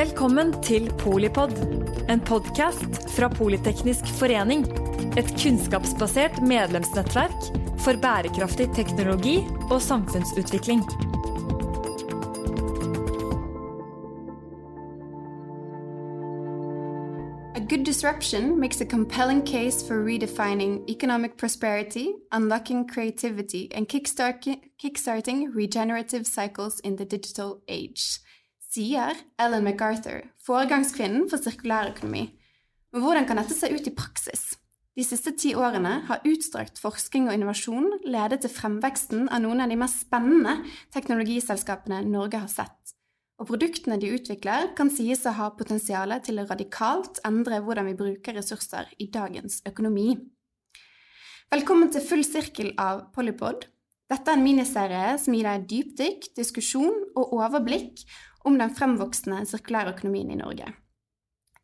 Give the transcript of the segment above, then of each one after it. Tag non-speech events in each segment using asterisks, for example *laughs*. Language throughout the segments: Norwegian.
Velkommen til Polipod, en podkast fra Politeknisk forening. Et kunnskapsbasert medlemsnettverk for bærekraftig teknologi og samfunnsutvikling. A good disruption makes a compelling case for redefining economic prosperity, unlocking creativity, and kickstart- kickstarting regenerative cycles in the digital age, sier Ellen MacArthur, foregangskvinnen for sirkulærøkonomi. Men hvordan kan dette se ut i praksis? De siste ti årene har utstrakt forskning og innovasjon ledet til fremveksten av noen av de mest spennende teknologiselskapene Norge har sett og produktene de utvikler, kan sies å ha potensial til å radikalt endre hvordan vi bruker ressurser i dagens økonomi. Velkommen til Full sirkel av Polypod. Dette er en miniserie som gir deg dypdykk, diskusjon og overblikk om den fremvoksende sirkulærøkonomien i Norge.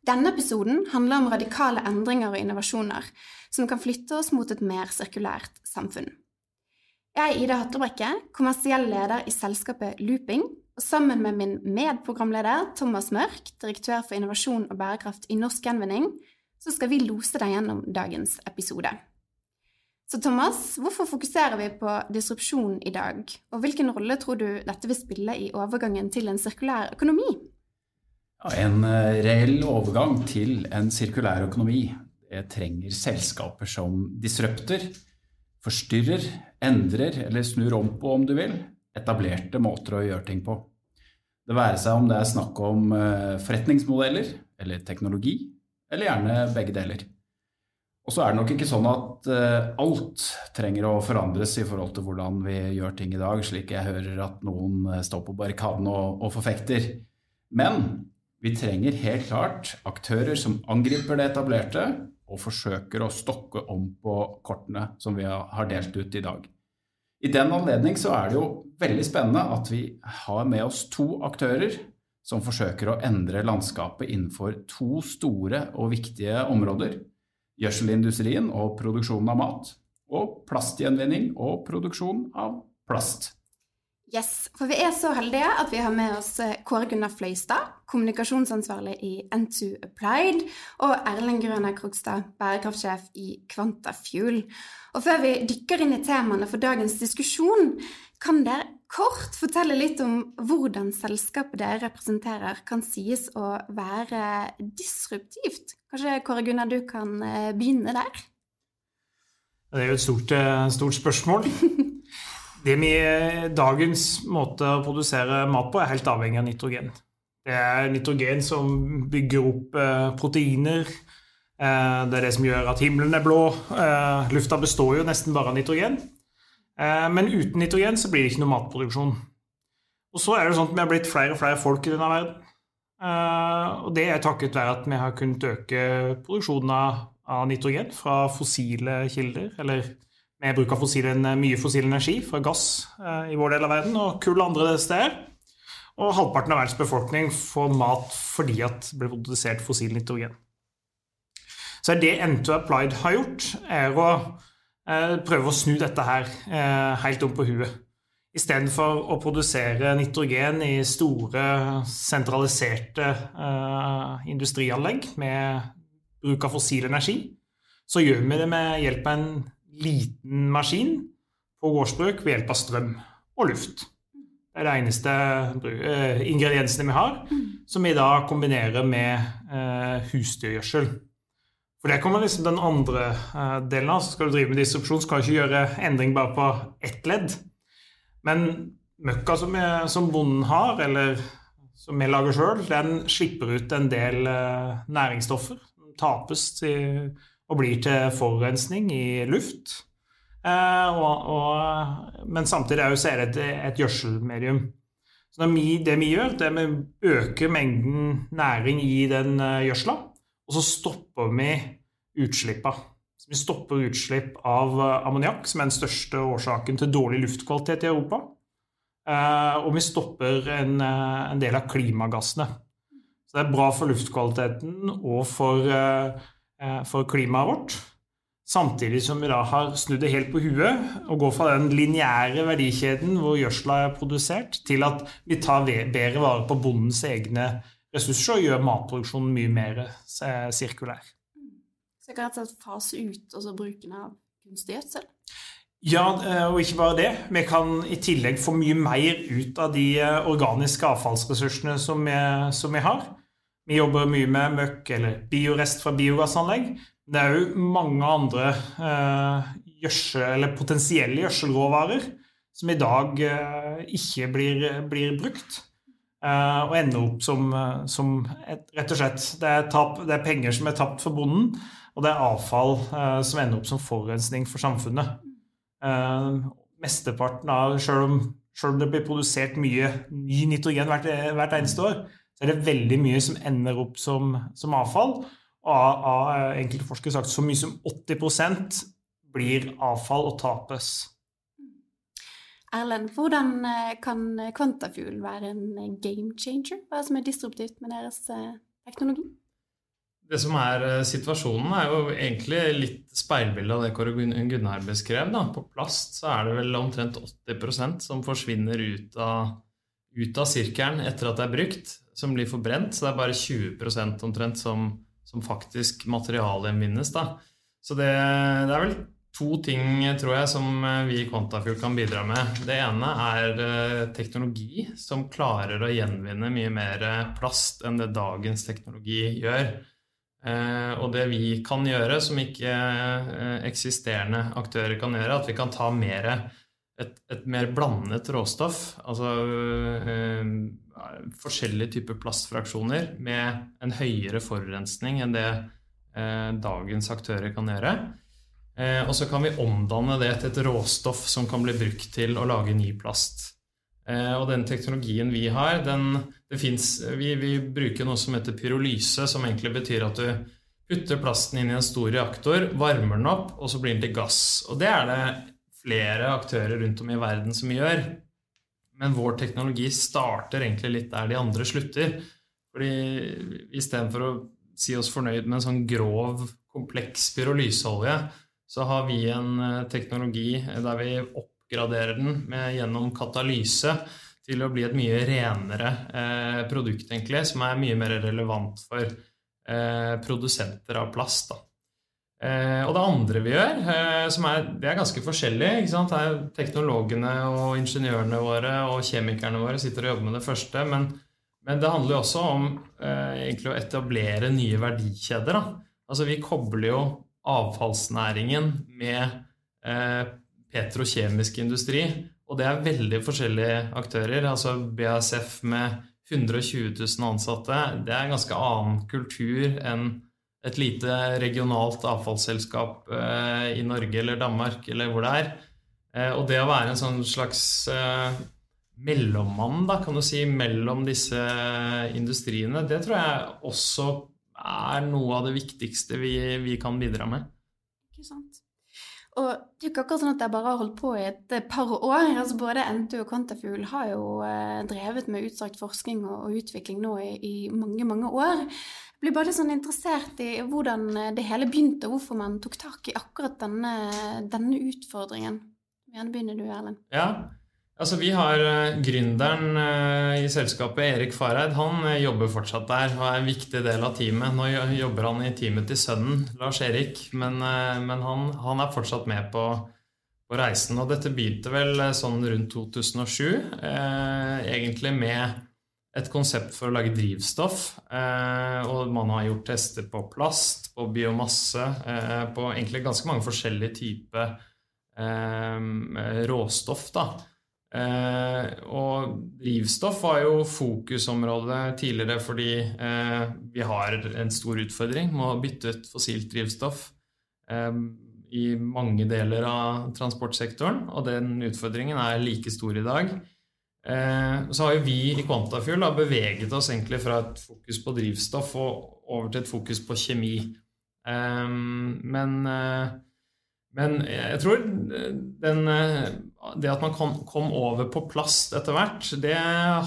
Denne episoden handler om radikale endringer og innovasjoner som kan flytte oss mot et mer sirkulært samfunn. Jeg er Ida Hattebrekke, kommersiell leder i selskapet Looping, og sammen med min medprogramleder Thomas Mørk, direktør for innovasjon og bærekraft i Norsk Gjenvinning, så skal vi lose deg gjennom dagens episode. Så Thomas, hvorfor fokuserer vi på disrupsjon i dag, og hvilken rolle tror du dette vil spille i overgangen til en sirkulær økonomi? En eh, reell overgang til en sirkulær økonomi trenger selskaper som disrupter, forstyrrer, endrer eller snur om på, om du vil, etablerte måter å gjøre ting på. Det være seg om det er snakk om eh, forretningsmodeller eller teknologi, eller gjerne begge deler. Og så er det nok ikke sånn at eh, alt trenger å forandres i forhold til hvordan vi gjør ting i dag, slik jeg hører at noen eh, står på barrikaden og, og forfekter. Men vi trenger helt klart aktører som angriper det etablerte, og forsøker å stokke om på kortene som vi har delt ut i dag. I den anledning så er det jo veldig spennende at vi har med oss to aktører som forsøker å endre landskapet innenfor to store og viktige områder. Gjødselindustrien og produksjonen av mat, og plastgjenvinning og produksjon av plast. Yes, for vi er så heldige at vi har med oss eh, Kåre Gunnar Fløystad, kommunikasjonsansvarlig i N2 Applied, og Erlend Grøner Krogstad, bærekraftsjef i Quantafuel. Og før vi dykker inn i temaene for dagens diskusjon, kan dere kort fortelle litt om hvordan selskapet dere representerer kan sies å være disruptivt? Kanskje Kåre Gunnar, du kan eh, begynne der? Det er jo et stort, eh, stort spørsmål. *laughs* Det med dagens måte å produsere mat på er helt avhengig av nitrogen. Det er nitrogen som bygger opp eh, proteiner. Eh, det er det som gjør at himmelen er blå. Eh, lufta består jo nesten bare av nitrogen. Men uten nitrogen så blir det ikke noe matproduksjon. Og så er det sånn at vi har blitt flere og flere folk i denne verden. Og det er takket være at vi har kunnet øke produksjonen av nitrogen fra fossile kilder, eller med bruk av fossil, mye fossil energi fra gass eh, i vår del av verden og kull andre steder. Og halvparten av verdens befolkning får mat fordi at det ble produsert fossil nitrogen. Så det N2 Applied har gjort, er å eh, prøve å snu dette her eh, helt om på huet. Istedenfor å produsere nitrogen i store, sentraliserte eh, industrianlegg med bruk av fossil energi, så gjør vi det med hjelp av en liten maskin på gårdsbruk ved hjelp av strøm og luft. Det er de eneste uh, ingrediensene vi har, som vi da kombinerer med eh, husdyrgjødsel. For det kommer liksom den andre uh, delen av. Så skal du drive med distribusjon, så kan du ikke gjøre endring bare på ett ledd. Men møkka som, jeg, som bonden har, eller som vi lager sjøl, den slipper ut en del næringsstoffer Den tapes til og blir til forurensning i luft. Eh, og, og, men samtidig er det et, et gjødselmedium. Så det vi, gjør, det er at vi øker mengden næring i den eh, gjødsla, og så stopper vi utslippa. Vi stopper utslipp av eh, ammoniakk, som er den største årsaken til dårlig luftkvalitet i Europa. Og vi stopper en, en del av klimagassene. Så det er bra for luftkvaliteten og for Eh, for klimaet vårt. Samtidig som vi da har snudd det helt på huet og går fra den lineære verdikjeden hvor gjødsla er produsert, til at vi tar bedre vare på bondens egne ressurser og gjør matproduksjonen mye mer eh, sirkulær. Så jeg kan rett og slett fase ut altså, bruken av kunstig gjødsel? Ja, eh, og ikke bare det. Vi kan i tillegg få mye mer ut av de organiske avfallsressursene som vi, som vi har. Vi jobber mye med møkk eller biorest fra biogassanlegg. Det er jo mange andre eh, gjødsel, eller potensielle gjødselråvarer som i dag eh, ikke blir, blir brukt. Eh, og ender opp som, eh, som et, rett og slett det er, tap, det er, penger som er tapt for bonden, og det er avfall eh, som ender opp som forurensning for samfunnet. Eh, mesteparten av, selv om, selv om, det blir produsert mye ny nitrogen hvert, hvert, eneste år, så er det veldig mye som ender opp som, som avfall. Og av, av enkelte forskere sagt så mye som 80% blir avfall og tapes. Erlend, hvordan eh, kan kvantafuel være en game changer? Hva som er disruptivt med deres eh, teknologi? Det som er eh, situasjonen, er jo egentlig litt speilbilde av det Kåre Gunnar beskrev. Da. På plast så er det vel omtrent 80% som forsvinner ut av, ut av sirkelen etter at det er brukt, som blir forbrent. Så det er bare 20% omtrent som, som faktisk materialgjenvinnes. Så det, det er vel to ting tror jeg som eh, vi i Quantafuel kan bidra med. Det ene er eh, teknologi som klarer å gjenvinne mye mer plast enn det dagens teknologi gjør. Og det vi kan gjøre som ikke eksisterende aktører kan gjøre, at vi kan ta mer, et, et, mer blandet råstoff, altså forskjellige typer plastfraksjoner med en høyere forurensning enn det dagens aktører kan gjøre. Eh, og så kan vi omdanne det til et råstoff som kan bli brukt til å lage ny plast. Eh, og den teknologien vi har, den, det finnes, vi, vi, bruker noe som heter pyrolyse, som egentlig betyr at du putter plasten inn i en stor reaktor, varmer den opp, og så blir den til gass. Og det er det flere aktører rundt om i verden som gjør. Men vår teknologi starter egentlig litt der de andre slutter. Fordi istedenfor å si oss fornøyd med en sånn grov, kompleks pyrolyseolje, så har vi en eh, teknologi der vi oppgraderer den med, gjennom katalyse til å bli et mye renere eh, produkt, egentlig, som er mye mer relevant for eh, produsenter av plast. Eh, og det andre vi gjør, eh, som er, det er ganske forskjellig er Teknologene og ingeniørene våre og kjemikerne våre sitter og jobber med det første. Men, men det handler jo også om eh, å etablere nye verdikjeder. Da. Altså Vi kobler jo avfallsnæringen med eh, petrokjemisk industri. Og det er veldig forskjellige aktører. Altså BASF med 120 000 ansatte. Det er en ganske annen kultur enn et lite regionalt avfallsselskap eh, i Norge eller Danmark eller hvor det er. Eh, og det å være en sånn slags eh, mellommann da, kan du si, mellom disse industriene, det tror jeg også er noe av det viktigste vi, vi kan bidra med. Ikke sant. Og det er ikke akkurat sånn at jeg bare har holdt på i et par år. altså Både NTU og Quantafuel har jo eh, drevet med utstrakt forskning og, utvikling nå i, i, mange, mange år. Jeg blir bare sånn interessert i hvordan det hele begynte, og hvorfor man tok tak i akkurat denne, denne utfordringen. Gjerne begynner du, Erlend. Ja, Altså, vi har uh, Gründeren uh, i selskapet, Erik Fareid, han uh, jobber fortsatt der og er en viktig del av teamet. Nå jobber han i teamet til sønnen, Lars Erik, men, men han, han, er fortsatt med på, på, reisen. Og dette begynte vel sånn rundt 2007, egentlig med et konsept for å lage drivstoff. og man har gjort tester på plast, på biomasse, på egentlig ganske mange forskjellige typer råstoff. da. Eh, og drivstoff var jo fokusområdet tidligere fordi eh, vi har en stor utfordring med å bytte ut fossilt drivstoff eh, i mange deler av transportsektoren, og den utfordringen er like stor i dag. Eh, så har jo vi i Quantafuel beveget oss egentlig fra et fokus på drivstoff og over til et fokus på kjemi. Eh, men eh, men jeg tror den, det at man kom, over på plast etter hvert, det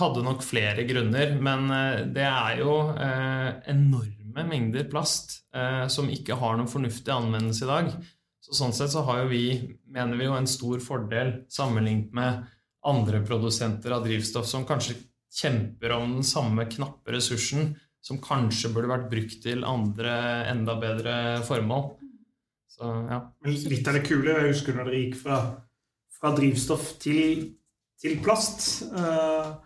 hadde nok flere grunner. Men eh, det er jo eh, enorme mengder plast eh, som ikke har noen fornuftig anvendelse i dag. Så sånn sett så har jo vi, mener vi, jo en stor fordel sammenlignet med andre produsenter av drivstoff som kanskje kjemper om den samme knappe ressursen som kanskje burde vært brukt til andre, enda bedre formål. Så, ja. Litt av det kule Jeg husker når dere gikk fra, fra drivstoff til, til plast. Uh,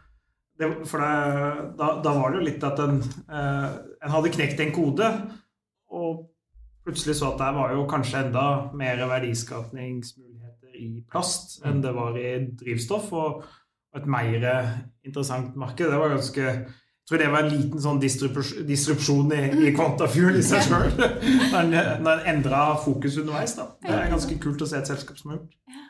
det, for det, da, da, var det jo litt at en, uh, en hadde knekt en kode, og plutselig så at det var jo kanskje enda mer verdiskapningsmuligheter i plast enn det var i drivstoff, og et mer interessant marked. Det var ganske tror det var en liten sånn distrupsjon i, i Quantafuel i seg sjøl. *laughs* Når en endra fokus underveis. da. Det er ganske kult å se et selskap som har gjort.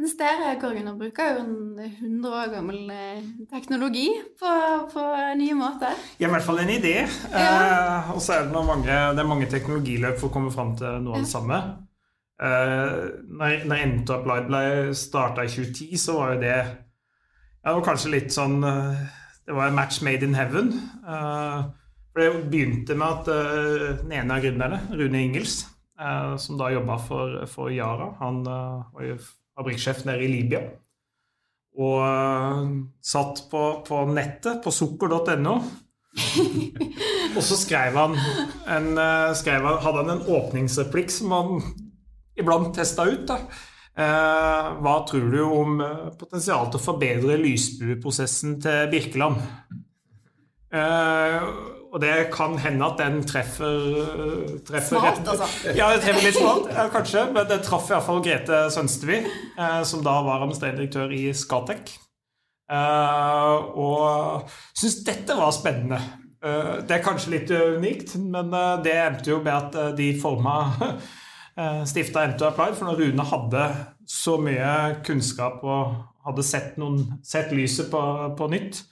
Mens dere Korgen, bruker jo en 100 år gammel eh, teknologi på, på nye måter. Ja, i hvert fall en idé. Ja. Eh, og så er det, mange, det er mange teknologiløp for å komme fram til noe av det samme. Eh, når, når Enter Applied ble starta i 2010, så var jo det ja, det var kanskje litt sånn eh, det var en match made in heaven. Uh, for Det begynte med at uh, den ene av gründerne, Rune Ingels, uh, som da jobba for, for, Yara Han var jo fabrikksjef nede i Libya. Og satt på, på, nettet, på sukker.no. *laughs* og så skrev han, en, skrev han Hadde han en åpningsreplikk som han iblant testa ut. da Eh, hva tror du om eh, potensialet til å forbedre lysbueprosessen til Birkeland? Eh, og det kan hende at den treffer, treffer Smalt, altså. Ja, det treffer litt smalt, kanskje. Men det traff iallfall Grete Sønsteby, som da var administrerende direktør i Skatec. Og syns dette var spennende. Det er kanskje litt unikt, men det endte jo med at de forma Eh, *laughs* stifta Ento Applied, for når Rune hadde så mye kunnskap og hadde sett, noen, sett lyset på, på, nytt,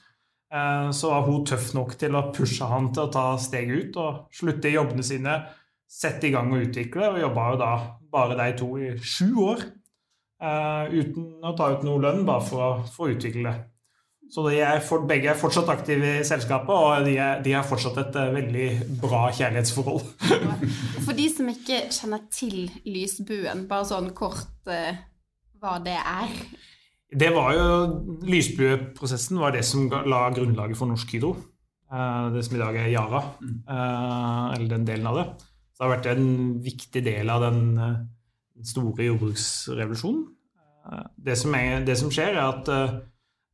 eh, så var hun tøff nok til å pushe han til å ta steget ut og slutte i jobbene sine, sette i gang og utvikle, og jobba jo da bare de to i sju år eh, uten å ta ut noe lønn, bare for å, for å utvikle det. Så er for, begge er fortsatt aktive i selskapet, og de, er, de har fortsatt et uh, veldig bra kjærlighetsforhold. *laughs* for de som ikke kjenner til lysbuen, bare sånn kort uh, hva det er? Det var jo, Lysbueprosessen var det som la grunnlaget for Norsk Hydro. Uh, det som i dag er Yara, eller den delen av det. Så det har vært en viktig del av den, store jordbruksrevolusjonen. Det som, er, det som skjer, er at Eh,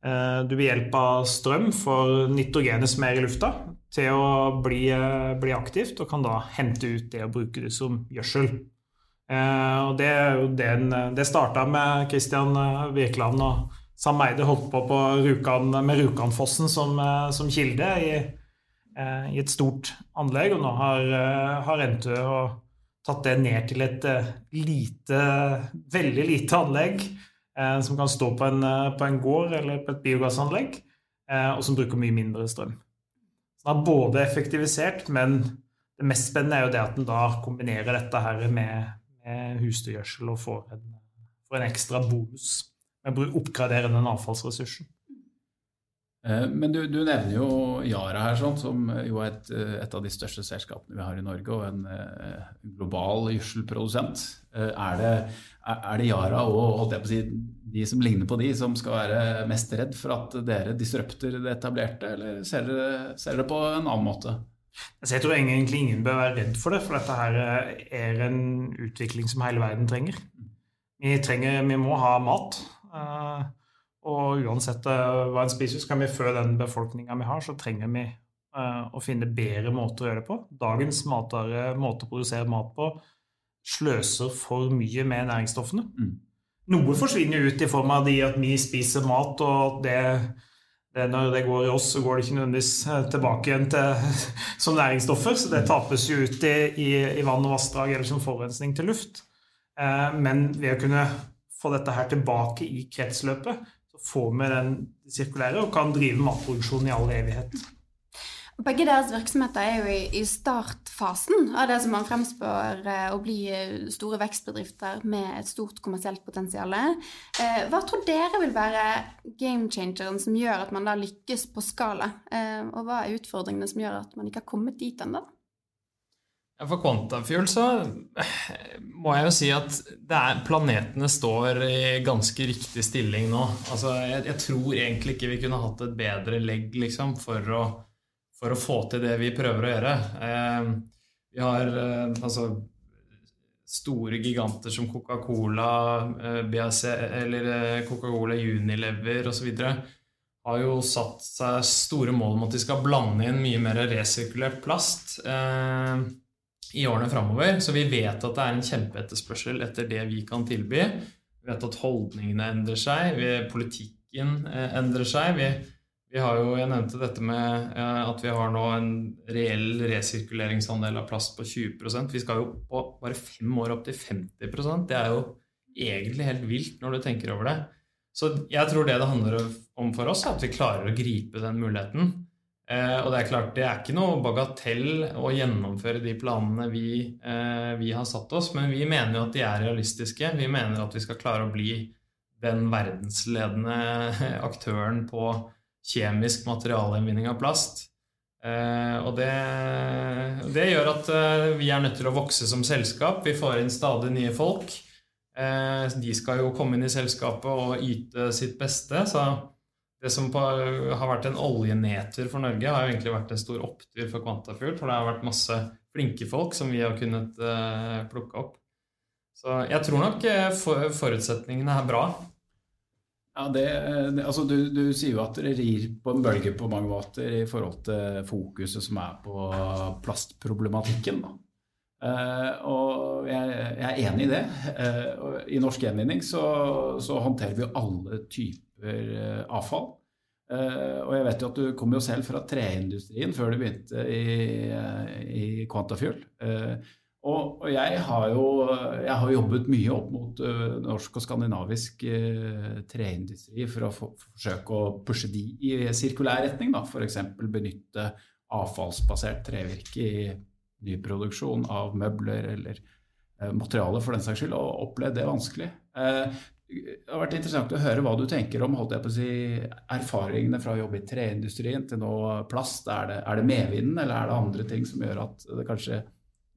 du ved hjelp av strøm får nitrogenet som er i lufta, til å bli, eh, bli, aktivt, og kan da hente ut det og bruke det som gjødsel. Eh, og det, den, det starta med Kristian Virkeland og Sam Eide holdt på, på Rukan, med Rjukanfossen som, som, kilde i, i, et stort anlegg, og nå har, har NTØ tatt det ned til et lite, veldig lite anlegg Eh, som kan stå på en, eh, på en, gård eller på et biogassanlegg, eh, og som bruker mye mindre strøm. Så den har både effektivisert, men det mest spennende er jo det at en da kombinerer dette her med, med husdyrgjødsel og får en, får en, ekstra bonus med å oppgradere den avfallsressursen. Eh, men du, du, nevner jo Yara her, sånn, som jo er et, eh, et, av de største selskapene vi har i Norge, og en, eh, global gjødselprodusent. Er det, er det Yara og si, de som ligner på de, som skal være mest redd for at dere disrupter det etablerte, eller ser dere, på en annen måte? Altså, jeg tror egentlig ingen bør være redd for det, for dette her er en utvikling som hele verden trenger. Vi, trenger, vi må ha mat. Og uansett uh, hva en spiser, så kan vi fø den befolkninga vi har, så trenger vi uh, å finne bedre måter å gjøre det på. Dagens matvare, måte å produsere mat på sløser for mye med næringsstoffene. Mm. Noe forsvinner ut i form av de at vi spiser mat, og det, det, når det går i oss, så går det ikke nødvendigvis eh, tilbake igjen til, *laughs* som næringsstoffer. Så det tapes jo ut i, i, i vann og vassdrag eller som forurensning til luft. Eh, men ved å kunne få dette her tilbake i kretsløpet, så får vi den sirkulære og kan drive matproduksjon i all evighet. Begge deres virksomheter er jo i, startfasen av det som man fremspør eh, å bli eh, store vekstbedrifter med et stort kommersielt potensial. Eh, hva tror dere vil være game-changeren som gjør at man da lykkes på skala? Og hva er utfordringene som gjør at man ikke har kommet dit ennå? For Quantafuel så må jeg jo si at er, planetene står i ganske riktig stilling nå. Altså, jeg, jeg, tror egentlig ikke vi kunne hatt et bedre legg liksom, for, å, for, å, få til det vi prøver å gjøre. Eh, vi har eh, altså store giganter som Coca-Cola, eh, BAC, eller eh, Coca-Cola Unilever osv. har jo satt seg store mål om at de skal blande inn mye mer resirkulert plast. Eh, i årene framover. Så vi vet at det er en kjempeetterspørsel etter det vi kan tilby. Vi vet at holdningene endrer seg, politikken eh, endrer seg. Vi, vi har jo, Jeg nevnte dette med eh, at vi har nå en reell resirkuleringsandel av plast på 20% Vi skal jo på bare fem år opp til 50% Det er jo egentlig helt vilt når du tenker over det. Så jeg tror det det handler om for oss, er at vi klarer å gripe den muligheten. Eh, og det er klart, det er ikke noe bagatell å gjennomføre de planene vi, eh, vi, har satt oss, men vi mener jo at de er realistiske. Vi mener at vi skal klare å bli den verdensledende *laughs* aktøren på kjemisk materialgjenvinning av plast. Eh, og det, det, gjør at eh, vi er nødt til å vokse som selskap. Vi får inn stadig nye folk. Eh, de skal jo komme inn i selskapet og yte sitt beste. så det som på, har vært en oljenedtur for Norge, har jo egentlig vært en stor opptur for Kvantafugl. For det har vært masse flinke folk som vi har kunnet uh, plukke opp. Så jeg tror nok for, forutsetningene er bra. Ja, det, det, altså du, du, sier jo at dere rir på en bølge på mange måter i forhold til fokuset som er på plastproblematikken. Uh, og jeg, jeg, er enig i det. Uh, I norsk gjenvinning så, så håndterer vi alle typer eh, avfall. Uh, og jeg vet jo at du kom jo selv fra treindustrien før du begynte i, i Quantafuel. Uh, og, og, jeg har jo jeg har jobbet mye opp mot uh, norsk og skandinavisk treindustri for å for, for forsøke å pushe de i sirkulær retning. F.eks. benytte avfallsbasert trevirke i nyproduksjon av møbler eller materialer for den saks skyld, og opplevd det vanskelig. Det har vært interessant å høre hva du tenker om holdt jeg på å si, erfaringene fra å jobbe i treindustrien til nå plast. Er det, er det medvinden, eller er det andre ting som gjør at det kanskje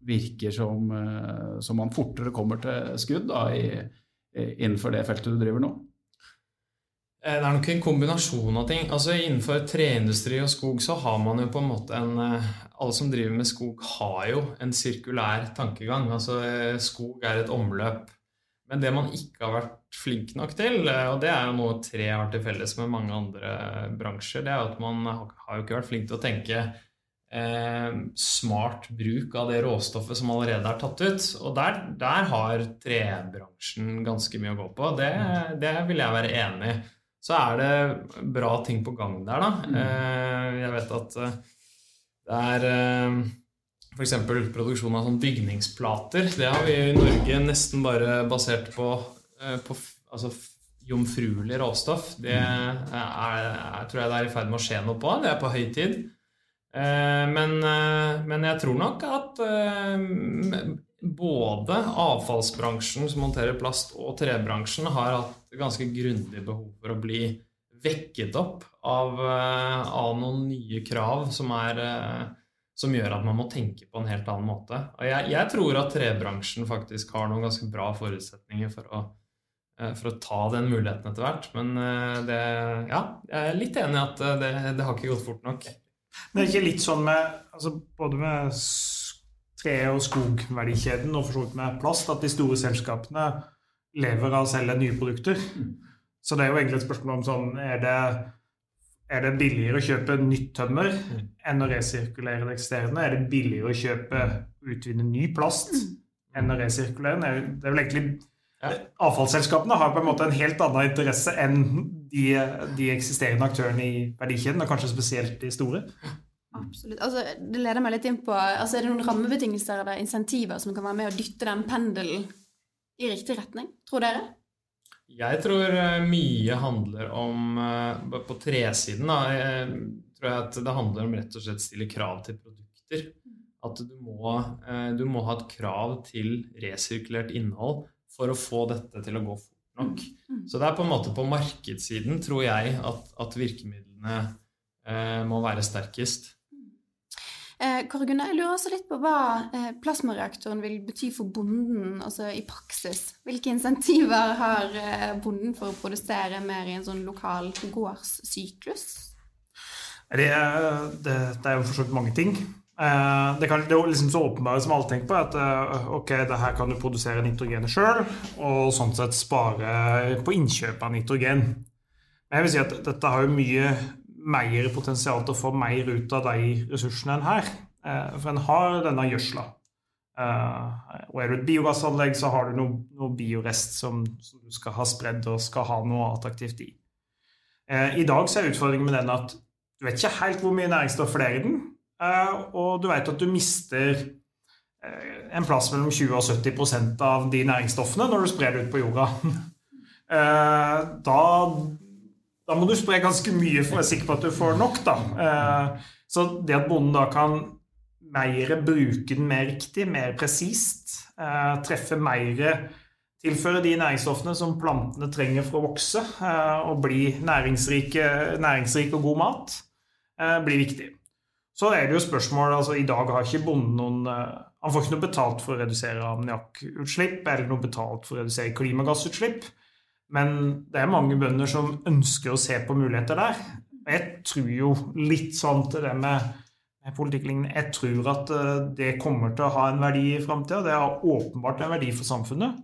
virker som, eh, som man fortere kommer til skudd da, i, innenfor det feltet du driver nå? Eh, det er nok en kombinasjon av ting. Altså Innenfor treindustri og skog så har man jo på en måte en eh, Alle som driver med skog, har jo en sirkulær tankegang. Altså Skog er et omløp men det man ikke har vært flink nok til, eh, og det er jo noe tre har til felles med mange andre bransjer, det er at man har jo ikke vært flink til å tenke eh, smart bruk av det råstoffet som allerede er tatt ut. Og der, der har trebransjen ganske mye å gå på. Det, det, vil jeg være enig i. Så er det bra ting på gang der, da. Mm. Eh, jeg vet at eh, det er eh, F.eks. produksjon av sånn bygningsplater. Det har vi i Norge nesten bare basert på, på altså, jomfruelig råstoff. Det er, er, tror jeg det er i ferd med å skje noe på. Det er på høy tid. Men, men jeg tror nok at både avfallsbransjen som håndterer plast, og trebransjen har hatt ganske grundig behov for å bli vekket opp av, av noen nye krav som er som gjør at man må tenke på en helt annen måte. Og jeg, jeg tror at trebransjen faktisk har noen ganske bra forutsetninger for å, eh, for å ta den muligheten etter hvert. Men eh, det, ja, jeg er litt enig i at eh, det, det, har ikke gått fort nok. Men det er ikke litt sånn med altså både med tre- og skogverdikjeden og for så vidt med plast at de store selskapene lever av å selge nye produkter. Så det er jo egentlig et spørsmål om sånn Er det er det billigere å kjøpe nytt tømmer mm. enn å resirkulere det eksisterende? Er det billigere å kjøpe utvinne ny plast enn å resirkulere den? Det er vel egentlig ja. Avfallsselskapene har på en måte en helt annen interesse enn de, de eksisterende aktørene i verdikjeden, og kanskje spesielt de store. Absolutt. Altså, det leder meg litt inn på altså, Er det noen rammebetingelser eller insentiver som kan være med å dytte den pendelen i riktig retning, tror dere? Jeg tror eh, mye handler om eh, På tresiden da, tror jeg at det handler om rett og slett stille krav til produkter. At du må, eh, du må ha et krav til resirkulert innhold for å få dette til å gå fort nok. Mm. Så det er på en måte på markedssiden, tror jeg, at, at virkemidlene eh, må være sterkest. Eh, Kåre Gunnar, jeg lurer også litt på hva eh, plasmareaktoren vil bety for bonden altså i praksis. Hvilke insentiver har eh, bonden for å produsere mer i en sånn lokal gårdssyklus? Det, det, det er jo for mange ting. Eh, Det, kan, det er liksom så åpenbare som alle tenker på, at eh, ok, det her kan du produsere nitrogenet sjøl, og sånn sett spare på innkjøp av nitrogen. Jeg vil si at dette har jo mye mer potensial til å få mer ut av de ressursene enn her. Eh, For en har denne gjødsla. Eh, Og er du et biogassanlegg, så har du noe, noe biorest som, som du skal ha spredd og skal ha noe attraktivt i. Eh, I dag så er utfordringen med den at du vet ikke helt hvor mye næringsstoffer det er i den, og du vet at du mister en plass mellom 20 og 70% av de næringsstoffene når du sprer det ut på jorda. *laughs* Da, da må du spre ganske mye for å være sikker på at du får nok. Da. Eh, Så det at bonden da kan mer bruke den mer riktig, mer presist, eh, treffe mer Tilføre de næringsstoffene som plantene trenger for å vokse eh, og bli næringsrike, næringsrik og god mat, blir viktig. Så er det jo spørsmål altså I dag har ikke bonden noen Han får ikke noe betalt for å redusere ammoniakkutslipp eller noe betalt for å redusere klimagassutslipp. Men det er mange bønder som ønsker å se på muligheter der. Jeg tror jo litt sånn til det med med Jeg tror at eh, det kommer til å ha en verdi i framtida. Det har åpenbart en verdi for samfunnet.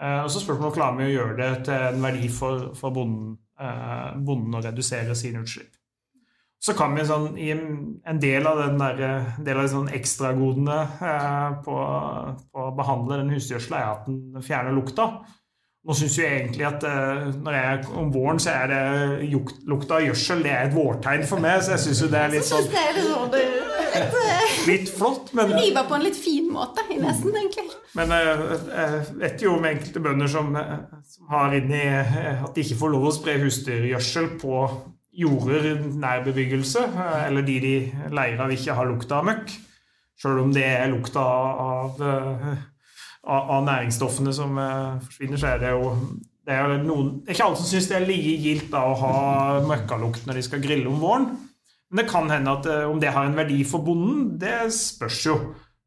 Eh, Og så spørsmålet klarer vi å gjøre det til en verdi for, for bonden, eh, bonden å redusere sine utslipp. Så kan vi sånn, i en del av den der, del av de sånn ekstragodene eh, på, på å behandle den husgjødselen, er at den fjerner lukta. Nå syns jeg egentlig at eh, når jeg om våren, så er det lukta av gjødsel det er et vårtegn for meg, så jeg syns jo det er litt sånn er litt sånn litt, eh, flott, men river på en litt fin måte i nesen, egentlig. Men eh, jeg vet jo om enkelte bønder som, som har inni at de ikke får lov å spre husdyrgjødsel på jorder nær bebyggelse, eller de de leier av ikke har lukta av møkk. Sjøl om det er lukta av, av, av næringsstoffene som eh, forsvinner, så er det jo det er, jo noen, det er ikke alle som syns det er like gildt da, å ha møkkalukt når de skal grille om våren. Men det kan hende at eh, om det har en verdi for bonden, det spørs jo.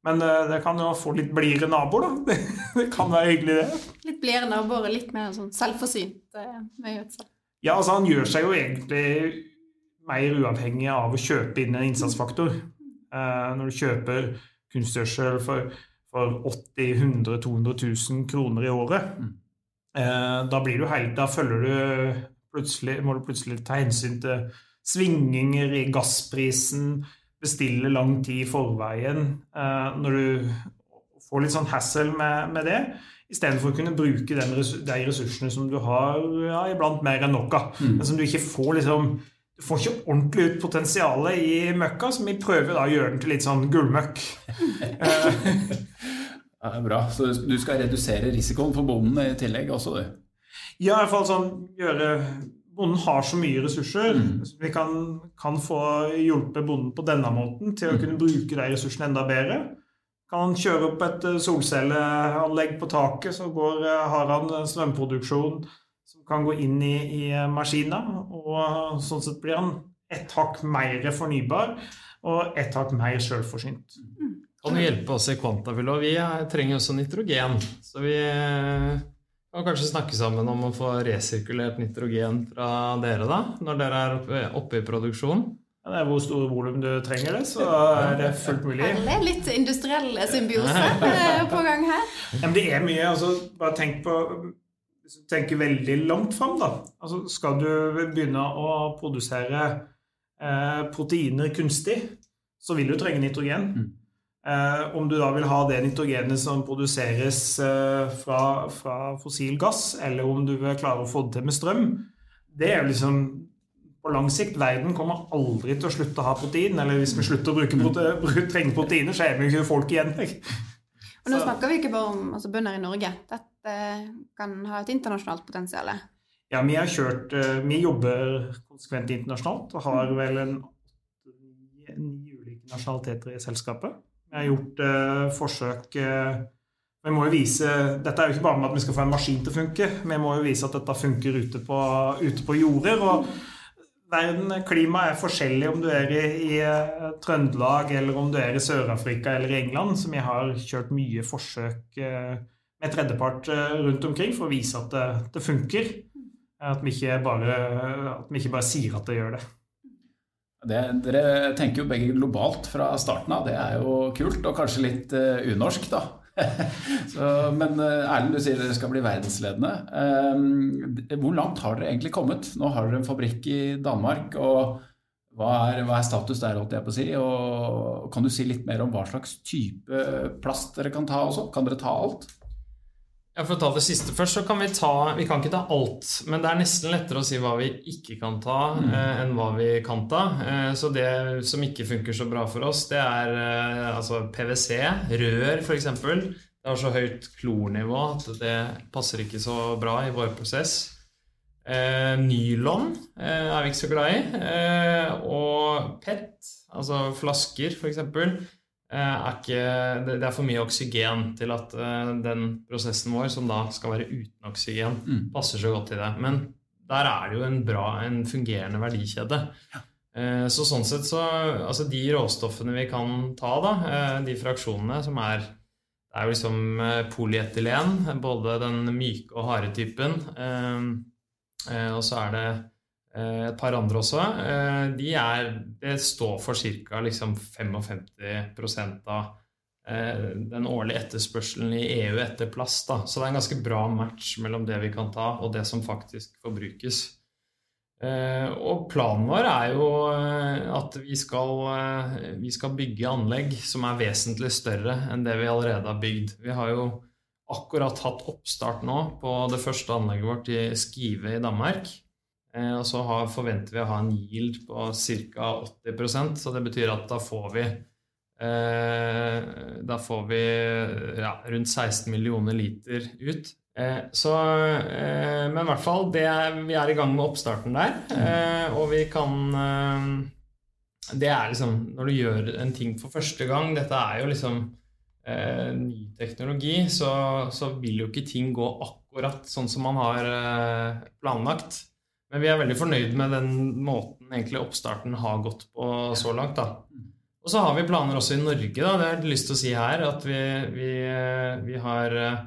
Men eh, det kan jo få litt blidere naboer, da. *laughs* Det, kan være hyggelig, det. Litt blidere naboer og litt mer sånn selvforsynt med gjødsel. Ja, altså Han gjør seg jo egentlig mer uavhengig av å kjøpe inn en innsatsfaktor. Eh, når du kjøper kunstgjødsel for, for 80 100 200 000 kroner i året, eh, da blir du helt, da følger du plutselig, må du plutselig ta hensyn til svingninger i gassprisen, bestille lang tid i forveien. Eh, når du får litt sånn hassle med, med det, istedenfor å kunne bruke den, de ressursene som du har ja, iblant mer enn nok av, men som du ikke får liksom du får ikke ordentlig ut potensialet i møkka, så vi prøver da å gjøre den til litt sånn gullmøkk. *laughs* Eh, Ja, det er bra. Så du skal redusere risikoen for bonden i tillegg også, du. Ja, i hvert fall sånn gjøre Bonden har så mye ressurser. Mm. så Vi kan, kan få hjulpet bonden på denne måten til å kunne bruke de ressursene enda bedre. Kan han kjøre opp et eh, solcelleanlegg på taket, så går, eh, har han en strømproduksjon som kan gå inn i, i maskina. Og sånn sett blir han ett hakk mer fornybar og ett hakk mer sjølforsynt. Kan du hjelpe oss i Kvantafylla? Vi er- trenger også nitrogen. Så vi eh, kan kanskje snakke sammen om å få resirkulert nitrogen fra dere, da? Når dere er oppe, i produksjon? Ja, det er hvor store volum du trenger det, så er det fullt mulig. Det er litt industriell symbiose eh, på gang her. Ja, men det er mye. altså Bare tenk på Hvis du tenker veldig langt fram, da. Altså, skal du begynne å produsere eh, proteiner kunstig, så vil du trenge nitrogen. Mm. Eh, om du da vil ha det nitrogenet som produseres eh, fra, fra fossil gass, eller om du vil klare å få det til med strøm, det er jo liksom på lang sikt, Verden kommer aldri til å slutte å ha protein. Eller hvis vi slutter å bruke prote *laughs* trenge proteiner, så er vi jo ikke folk igjen. Og nå snakker vi ikke bare om altså, bønder i Norge. Dette kan ha et internasjonalt potensial. Ja, vi har kjørt eh, Vi jobber konsekvent internasjonalt og har vel en åtte-ni ni ulike nasjonaliteter i selskapet. Vi har gjort eh, forsøk eh, Vi må jo vise Dette er jo ikke bare med at vi skal få en maskin til å funke. Vi må jo vise at dette funker ute på, ute på jorder. og verden, klimaet er forskjellig om du er i, i uh, Trøndelag eller om du er i Sør-Afrika eller i England, som jeg har kjørt mye forsøk uh, med tredjepart uh, rundt omkring for å vise at det, det funker. At vi, bare, at vi, ikke bare, sier at det gjør det. Det. Dere tenker jo begge globalt fra starten av. Det er jo kult, og kanskje litt unorsk, da. *laughs* Så, men Erlend, du sier dere skal bli verdensledende. Hvor langt har dere egentlig kommet? Nå har dere en fabrikk i Danmark. og hva er, hva er status der, holdt jeg på å si? Og kan du si litt mer om hva slags type plast dere kan ta også? Kan dere ta alt? Ja, For å ta det siste først, så kan vi ta Vi kan ikke ta alt. Men det er nesten lettere å si hva vi ikke kan ta, mm. eh, enn hva vi kan ta. Eh, så det som ikke funker så bra for oss, det er eh, altså PwC, rør f.eks. Det har så høyt klornivå at det passer ikke så bra i vår prosess. Eh, nylon eh, er vi ikke så glad i. Eh, og PET, altså flasker f.eks. Eh, er ikke, det er for mye oksygen til at eh, den prosessen vår, som da skal være uten oksygen, mm. passer så godt til det. Men der er det jo en bra, en fungerende verdikjede. Ja. Eh, så sånn sett så Altså de råstoffene vi kan ta, da, de fraksjonene som er Det er jo liksom polyetylen, både den myke og harde typen. Og så er det et par andre også. Eh, de er, det står for ca. Liksom 55 av eh, den årlige etterspørselen i EU etter plast. Da. Så det er en ganske bra match mellom det vi kan ta, og det som faktisk forbrukes. Og planen vår er jo at vi skal, vi skal bygge anlegg som er vesentlig større enn det vi allerede har bygd. Vi har jo akkurat hatt oppstart nå på det første anlegget vårt i Skive i Danmark. Eh, og så har, forventer vi å ha en yield på ca. 80% så det betyr at da får vi eh, Da får vi ja, rundt 16 millioner liter ut. Eh, så, eh, men i hvert fall, er, vi er i gang med oppstarten der. Eh, og vi kan eh, Det er liksom Når du gjør en ting for første gang Dette er jo liksom ny teknologi, så, så, vil jo ikke ting gå akkurat sånn som man har planlagt. Men vi er veldig fornøyd med den måten egentlig oppstarten har gått på så langt. da. Og så har vi planer også i Norge. da, Det har jeg lyst til å si her. At vi, vi, vi har eh,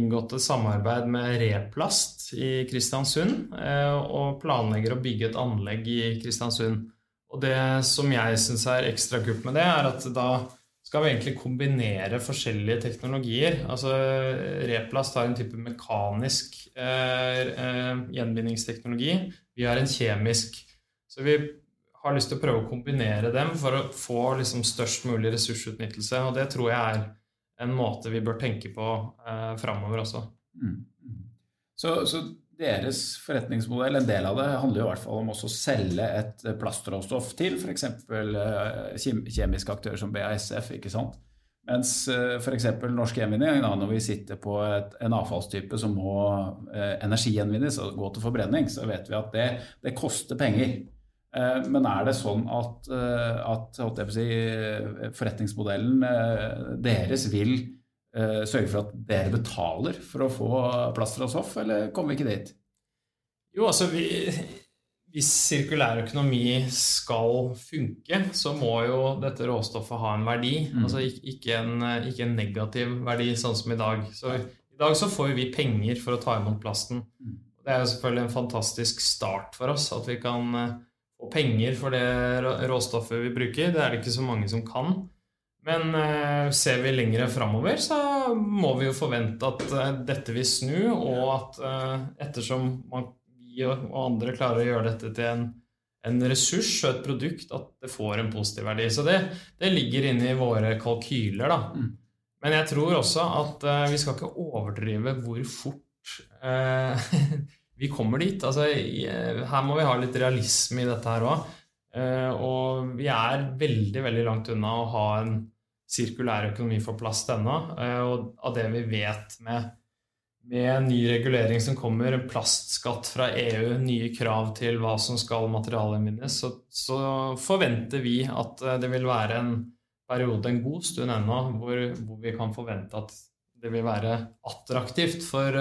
inngått et samarbeid med Replast i Kristiansund. Eh, og planlegger å bygge et anlegg i Kristiansund. Og det som jeg syns er ekstra kult med det, er at da skal vi egentlig kombinere forskjellige teknologier. Altså Replast har en type mekanisk eh, eh, gjenvinningsteknologi. Vi har en kjemisk. Så vi har lyst til å prøve å kombinere dem for å få liksom, størst mulig ressursutnyttelse. Og det tror jeg er en måte vi bør tenke på eh, framover også. Mm. mm. Så, så deres forretningsmodell, en del av det, handler jo i hvert fall om å selge et plastråstoff til f.eks. Eh, kjemiske aktører som BASF. ikke sant? Mens eh, f.eks. norsk gjenvinning, når vi sitter på et, en avfallstype som må eh, energigjenvinnes og gå til forbrenning, så vet vi at det, det koster penger. Eh, men er det sånn at, eh, at si, forretningsmodellen deres vil sørge for at dere betaler for å få plastråstoff, eller kommer vi ikke dit? Jo, altså vi, Hvis sirkulær økonomi skal funke, så må jo dette råstoffet ha en verdi. Mm. Altså ikke en, ikke en, negativ verdi, sånn som i dag. Så i dag så får vi penger for å ta imot plasten. Mm. Det er jo selvfølgelig en fantastisk start for oss at vi kan eh, få penger for det råstoffet vi bruker. Det er det ikke så mange som kan. Men eh, ser vi lengre framover, så må vi jo forvente at eh, dette vil snu, og at eh, ettersom man, vi og andre klarer å gjøre dette til en, en, ressurs og et produkt, at det får en positiv verdi. Så det, det ligger inne i våre kalkyler, da. Mm. Men jeg tror også at vi skal ikke overdrive hvor fort *laughs* vi kommer dit. Altså, her må vi ha litt realisme i dette her òg. Og vi er veldig veldig langt unna å ha en sirkulær økonomi får plass ennå. Uh, og av det vi vet med, med ny regulering som kommer, en plastskatt fra EU, nye krav til hva som skal materialgjenvinnes, så, så, forventer vi at uh, det vil være en periode, en god stund ennå, hvor, hvor, vi kan forvente at det vil være attraktivt for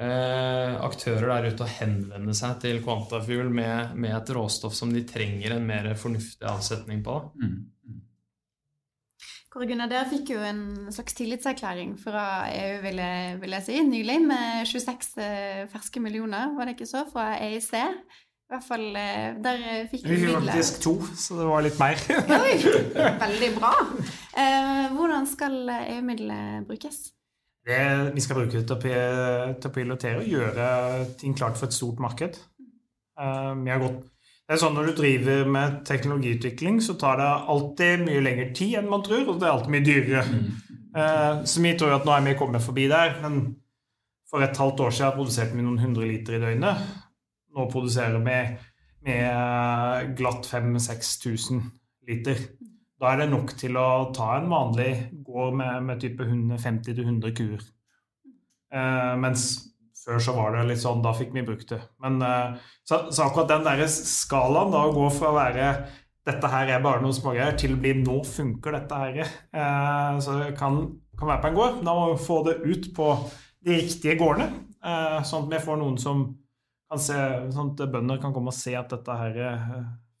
eh, aktører der ute å henvende seg til Quantafuel med, med, et råstoff som de trenger en mer fornuftig avsetning på. Mm. Mm. Kåre Gunnar, dere fikk jo en slags tillitserklæring fra EU, vil jeg, vil jeg si, nylig, med 26 eh, ferske millioner, var det ikke så, fra EIC. I hvert fall eh, der fikk vi midler. Vi faktisk to, så det var litt mer. *laughs* Oi, veldig bra. Eh, hvordan skal EU-midlene brukes? Det, vi skal bruke det til, til å pilotere og gjøre ting klart for et stort marked. Eh, vi har gått det er sånn Når du driver med teknologiutvikling, så tar det alltid mye lengre tid enn man tror, og det er alltid mye dyrere. Mm. Så vi tror at nå er vi kommet forbi der, men for et halvt år siden produserte vi noen hundre liter i døgnet nå produserer vi med eh, glatt 5000-6000 liter. Da er det nok til å ta en vanlig gård med, med type 50-100 kuer. Eh, mens før så var det litt sånn, da fikk vi brukt det. Men eh, så, så, akkurat den der skalaen, da å gå fra å være dette her er bare noen smågreier, til å bli nå funker dette her. Eh, så det kan, kan, være på en gård. Da må vi få det ut på de riktige gårdene, eh, sånn at vi får noen som kan se, sånn at bønder kan komme og se at dette her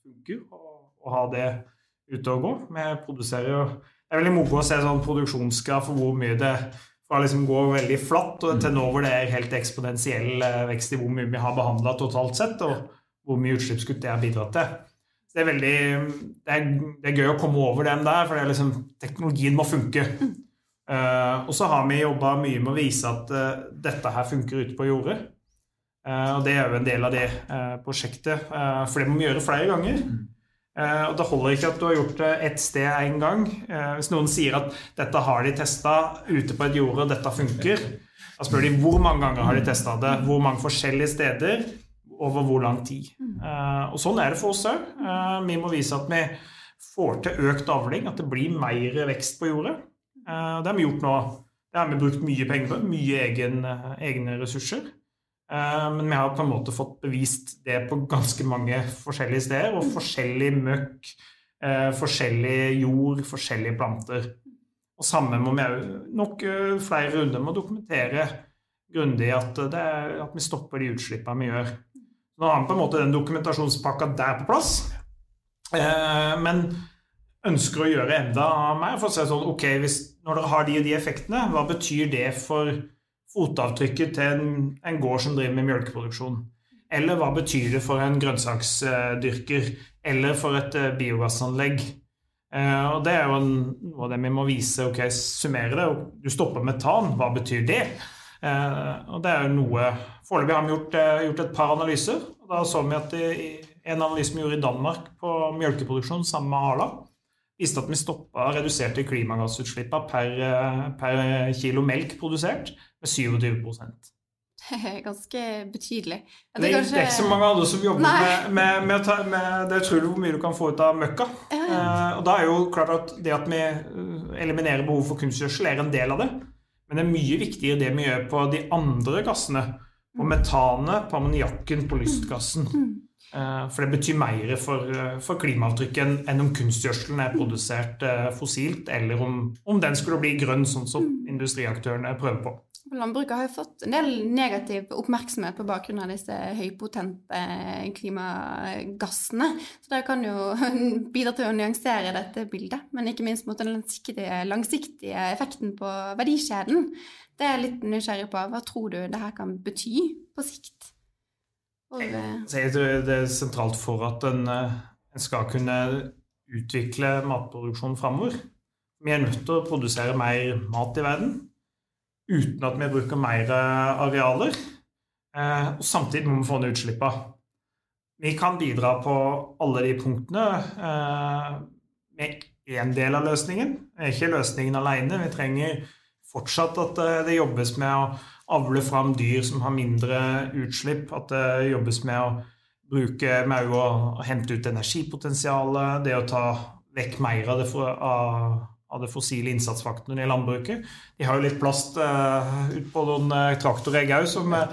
funker, og, og ha det ute og gå. Vi produserer jo Det er veldig moro å se sånn produksjonsgraf for hvor mye det fra liksom går veldig flatt og til nå hvor det er helt eksponentiell eh, vekst i hvor mye vi har behandla totalt sett, og hvor mye utslippskutt det har bidratt til. Så Det er, veldig, det er, det er gøy å komme over den der, for liksom, teknologien må funke. Uh, og så har vi jobba mye med å vise at uh, dette her funker ute på jordet. Uh, og Det er jo en del av det prosjektet, for det må vi gjøre flere ganger. Og Det holder ikke at du har gjort det ett sted én gang. Hvis noen sier at dette har de testa ute på et jorde, og dette funker, da spør de hvor mange ganger har de testa det, hvor mange forskjellige steder, over hvor lang tid. Og Sånn er det for oss òg. Vi må vise at vi får til økt avling, at det blir mer vekst på jordet. Det har vi gjort nå. Det har vi brukt mye penger på, mye egen, egne ressurser. Eh, men vi har på en måte fått bevist det på ganske mange forskjellige steder. Og forskjellig møkk, eh, forskjellig jord, forskjellige planter. Og samme må vi nok eh, flere runder med å dokumentere grundig at, at, vi stopper de utslippene vi gjør. Nå har vi på en måte den dokumentasjonspakka der på plass. Men ønsker å gjøre enda mer. for å si sånn, ok, hvis, Når dere har de og de effektene, hva betyr det for fotavtrykket til en, en gård som driver med melkeproduksjon? Eller hva betyr det for en grønnsaksdyrker eller for et eh, biogassanlegg? Uh, og Det er jo en, noe av det vi må vise. ok, Summere det. Du stopper metan, hva betyr det? Uh, og det er jo noe Foreløpig har vi gjort, uh, gjort, et par analyser. og Da så vi at i, en analyse vi gjorde i Danmark på melkeproduksjon sammen med Arla, viste at vi stoppa reduserte klimagassutslippene per, per kilo melk produsert med 27 *laughs* det er ganske betydelig. Det er, kanskje... det er, ikke så mange andre som jobber med, med, med, med, Det er utrolig hvor mye du kan få ut av møkka. Ja. Eh, og da er jo klart at Det at vi eh, eliminerer behov for kunstgjødsel, er en del av det. Men det er mye viktigere det vi gjør på de andre gassene. På mm. metanet, på ammoniakken, på lystgassen. Mm. Eh, for det betyr mer for, eh, for klimaavtrykket enn om kunstgjødselen er produsert fossilt, eller om, om den skulle bli grønn, sånn som mm. industriaktørene prøver på. Landbruket har jo fått en del negativ oppmerksomhet på bakgrunn av disse høypotente klimagassene. Så det kan jo *laughs* bidra til å nyansere dette bildet. Men ikke minst mot den langsiktige, langsiktige effekten på verdikjeden. Det er jeg litt nysgjerrig på. Hva tror du det her kan bety på sikt? Jeg tror det er sentralt for at en, eh, en skal kunne utvikle matproduksjonen framover. Vi er nødt til å produsere mer mat i verden uten at vi bruker mer eh, arealer. Eh, og samtidig må vi få ned utslippene. Vi kan bidra på alle de punktene eh, med én del av løsningen. Det er ikke løsningen alene. Vi trenger fortsatt at det jobbes med å avle fram dyr som har mindre utslipp. At det jobbes med å bruke med å hente ut energipotensialet, det å ta vekk mer av det, av av det fossile innsatsfaktoren i landbruket. De har jo litt plast uh, ut på noen uh, traktoregg òg, som uh,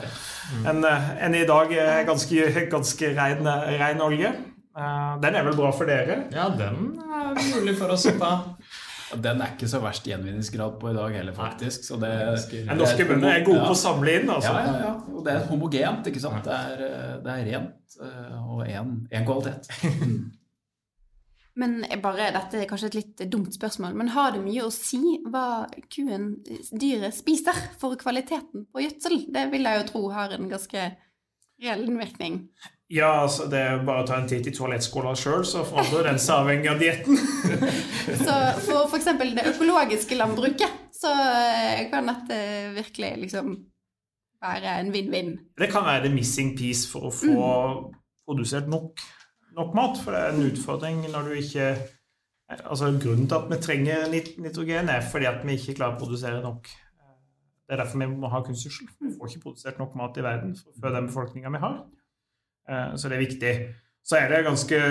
en, en, i dag er ganske, ganske ren, ren olje. Uh, den er vel bra for dere? Ja, den er mulig for oss å ta. Den er ikke så verst gjenvinningsgrad på i dag heller, faktisk. Så det, Men norske bønder er gode på å samle inn, altså. Ja, ja, ja. Og det er homogent, ikke sant. Det er, eh, det er rent eh, og én kvalitet. *laughs* Men bare, dette er kanskje et litt dumt spørsmål, men har det mye å si hva kuen, dyret, spiser for kvaliteten på gjødsel? Det vil jeg jo tro har en ganske reell innvirkning. Ja, altså det er bare å ta en titt i toalettskåla sjøl, så forandrer den seg avhengig av dietten. *laughs* så for f.eks. det økologiske landbruket, så eh, kan dette virkelig liksom være en vinn-vinn. Det kan være the missing piece for å få mm. produsert nok nok mat. For det er en utfordring når du ikke Altså Grunnen til at vi trenger nitrogen, er fordi at vi ikke klarer å produsere nok. Det er derfor vi må ha kunstgjødsel. Vi får ikke produsert nok mat i verden for den befolkninga vi har. Eh, så det er viktig. Så er det ganske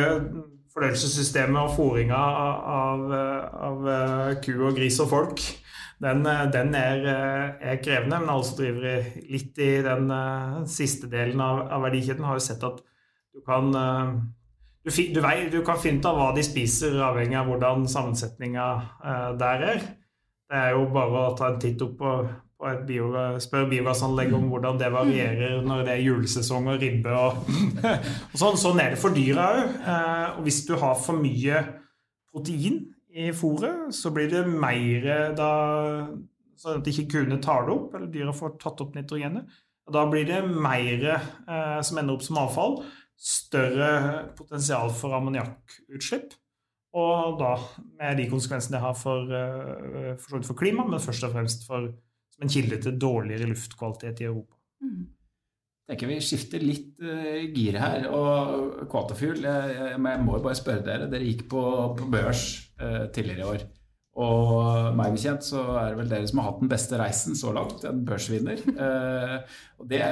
Fordøyelsessystemet og fôringa av, av, eh, ku og gris og folk den, eh, den er, er, krevende. Men alle som driver litt i den siste delen av, av verdikjeden, har jo sett at du kan du, du, vei, du, kan finne ut av hva de spiser, avhengig av hvordan sammensetninga der er. Det er jo bare å ta en titt opp på, på et bio, spør biogassanlegg om hvordan det varierer når det er julesesong og ribbe og, *laughs* og sånn. Sånn er det for dyra òg. Eh, og hvis du har for mye protein i fôret, så blir det mer da Sånn at ikke kuene tar det opp, eller dyra får tatt opp nitrogenet. Og da blir det mer eh, som ender opp som avfall større potensial for ammoniakkutslipp. Og da med de konsekvensene det har for, eh, for, for klima, men først og fremst for, som en kilde til dårligere luftkvalitet i Europa. Mm. Jeg tenker Vi skifter litt uh, gir her. og Quatafuel, jeg, jeg, jeg, må jo bare spørre dere. Dere gikk på, på børs uh, tidligere i år. Og meg bekjent så er det vel dere som har hatt den beste reisen så langt. En børsvinner. Uh, *laughs* og det,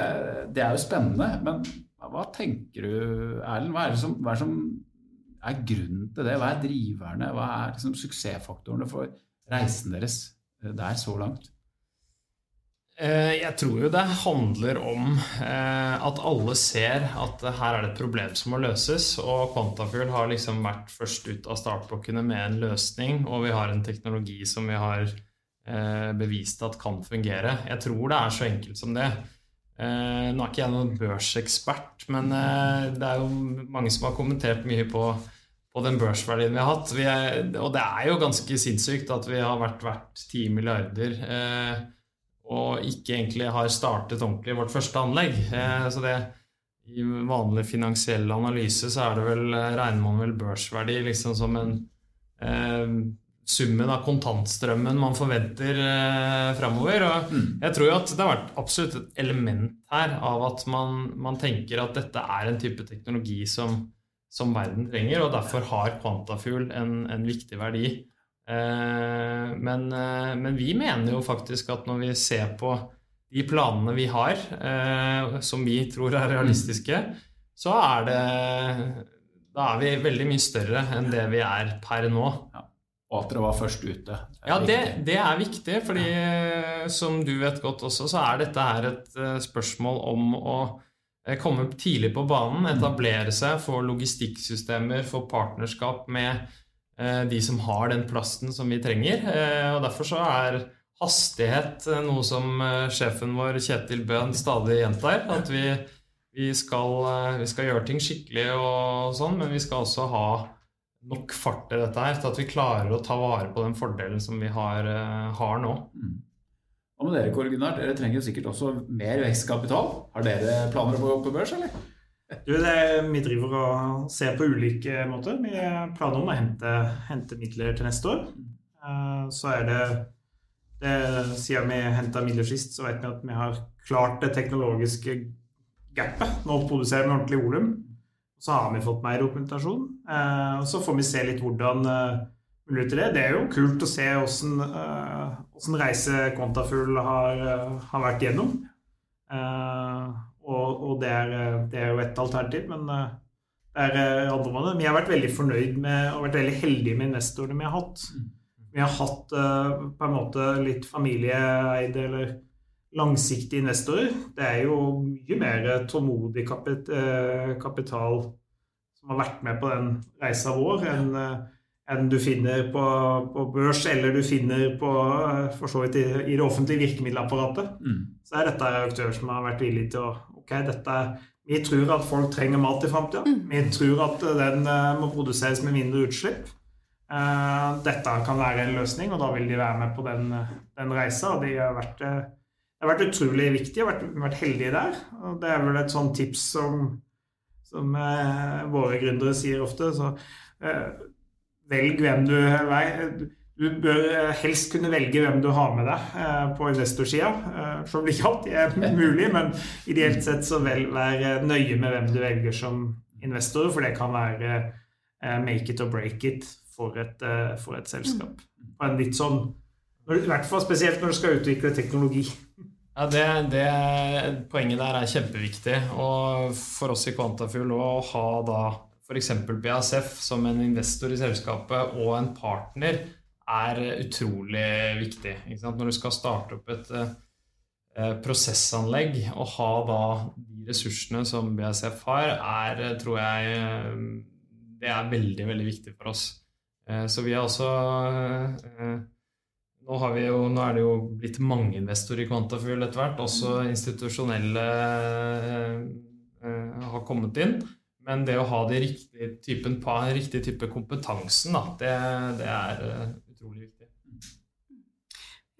det, er jo spennende. Men hva tenker du, Erlend? Hva er det som, hva er, som er grunnen til det? Hva er driverne? Hva er liksom suksessfaktorene for reisen deres der så langt? Eh, jeg tror jo det handler om eh, at alle ser at her er det et problem som må løses. Og Quantafuel har liksom vært først ut av startblokkene med en løsning, og vi har en teknologi som vi har eh, bevist at kan fungere. Jeg tror det er så enkelt som det. Nå er ikke jeg noen børsekspert, men det er jo mange som har kommentert mye på, på den børsverdien vi har hatt. Vi er, og det er jo ganske sinnssykt at vi har vært verdt 10 milliarder og ikke egentlig har startet ordentlig vårt første anlegg. Eh, så det i vanlig finansiell analyse så er det vel, eh, regner man vel børsverdi liksom som en eh, summen av kontantstrømmen man forventer eh, framover. Og mm. jeg tror jo at det har vært absolutt et element her av at man, man tenker at dette er en type teknologi som, som verden trenger, og derfor har Quantafuel en, en viktig verdi. Eh, men, eh, men, vi mener jo faktisk at når vi ser på de planene vi har, eh, som vi tror er realistiske, så er det Da er vi veldig mye større enn det vi er per nå. Ja og at dere var først ute. Ja, det, det, er viktig, fordi som du vet godt også, så er dette her et spørsmål om å komme tidlig på banen, etablere seg, få logistikksystemer, få partnerskap med de som har den plasten som vi trenger. og Derfor så er hastighet noe som sjefen vår Kjetil Bøhn stadig gjentar. At vi, vi, skal, vi skal gjøre ting skikkelig og sånn, men vi skal også ha nok fart i dette her til at vi klarer å ta vare på den fordelen som vi har, har nå. Mm. Og med dere, Kåre Gunnar, dere trenger sikkert også mer vekstkapital. Har dere planer om å gå på børs, eller? Du, det, vi driver og ser på ulike måter. Vi planer om å hente, hente, midler til neste år. Uh, så er det, det Siden vi henta midler sist, så vet vi at vi har klart det teknologiske gapet. Nå produserer vi ordentlig volum. Så har vi fått mer dokumentasjon. Eh, så får vi se litt hvordan eh, mulig til det. Det er jo kult å se åssen eh, reise Kontafugl har, har, vært gjennom. Og, og det, er, det, er, jo et alternativ, men det er andre måter. Vi har vært veldig fornøyd med og vært veldig heldig med investorene vi har hatt. Vi har hatt på en måte litt familieeide eller langsiktige investorer. Det er jo mye mer tålmodig kapital som har vært med på den reisa vår, enn enn du finner på, på, børs, eller du finner på, for så vidt i, i det offentlige virkemiddelapparatet, mm. så er dette aktører som har vært villige til å Ok, dette vi tror at folk trenger mat i framtida. Mm. Vi tror at den uh, må produseres med mindre utslipp. Uh, dette kan være en løsning, og da vil de være med på den, den reisa. Og de har vært, uh, har vært utrolig viktig og vært, vært heldige der. Og det er vel et sånt tips som, som våre gründere sier ofte. Så velg hvem du Du bør eh, helst kunne velge hvem du har med deg eh, på investorsida. Eh, som ikke alltid er *laughs* mulig, men ideelt sett så vel være nøye med hvem du velger som investor, for det kan være make it or break it for et, for et selskap. På en litt sånn I hvert fall spesielt når du skal utvikle teknologi. Ja, det, det, Poenget der er kjempeviktig. Og for oss i Kvantafjord å ha da f.eks. BASF som en investor i selskapet og en partner er utrolig viktig. Når du skal starte opp et eh, prosessanlegg og ha da de ressursene som BASF har, er, tror jeg eh, det er veldig, veldig viktig for oss. Eh, så vi er også eh, nå, jo, nå, er det jo blitt mange investorer i Quantafuel etter hvert. Også institusjonelle eh, eh, har kommet inn. Men det å ha den riktige typen, riktig type kompetansen, da, det, det er uh, utrolig viktig.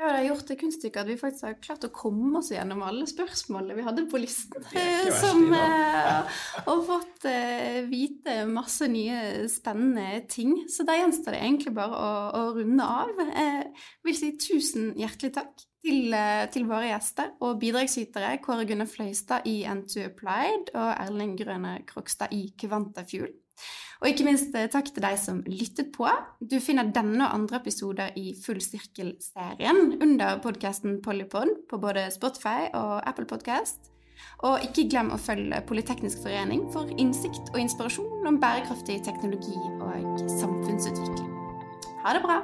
Ja, det har gjort det kunststykket at vi faktisk har klart å komme oss gjennom alle spørsmålene vi hadde på listen. *laughs* Som, uh, og fått uh, vite masse nye spennende ting. Så da gjenstår det egentlig bare å, å runde av. Jeg vil si tusen hjertelig takk til, eh, til, våre gjester og bidragsytere Kåre Gunnar Fløystad i N2 Applied og Erling Grøne Krokstad i Kvantafuel. Og ikke minst eh, takk til deg som lyttet på. Du finner denne og andre episoder i Full sirkel-serien under podkasten Polypod på både Spotify og Apple Podcast. Og ikke glem å følge Politeknisk forening for innsikt og inspirasjon om bærekraftig teknologi og samfunnsutvikling. Ha det bra!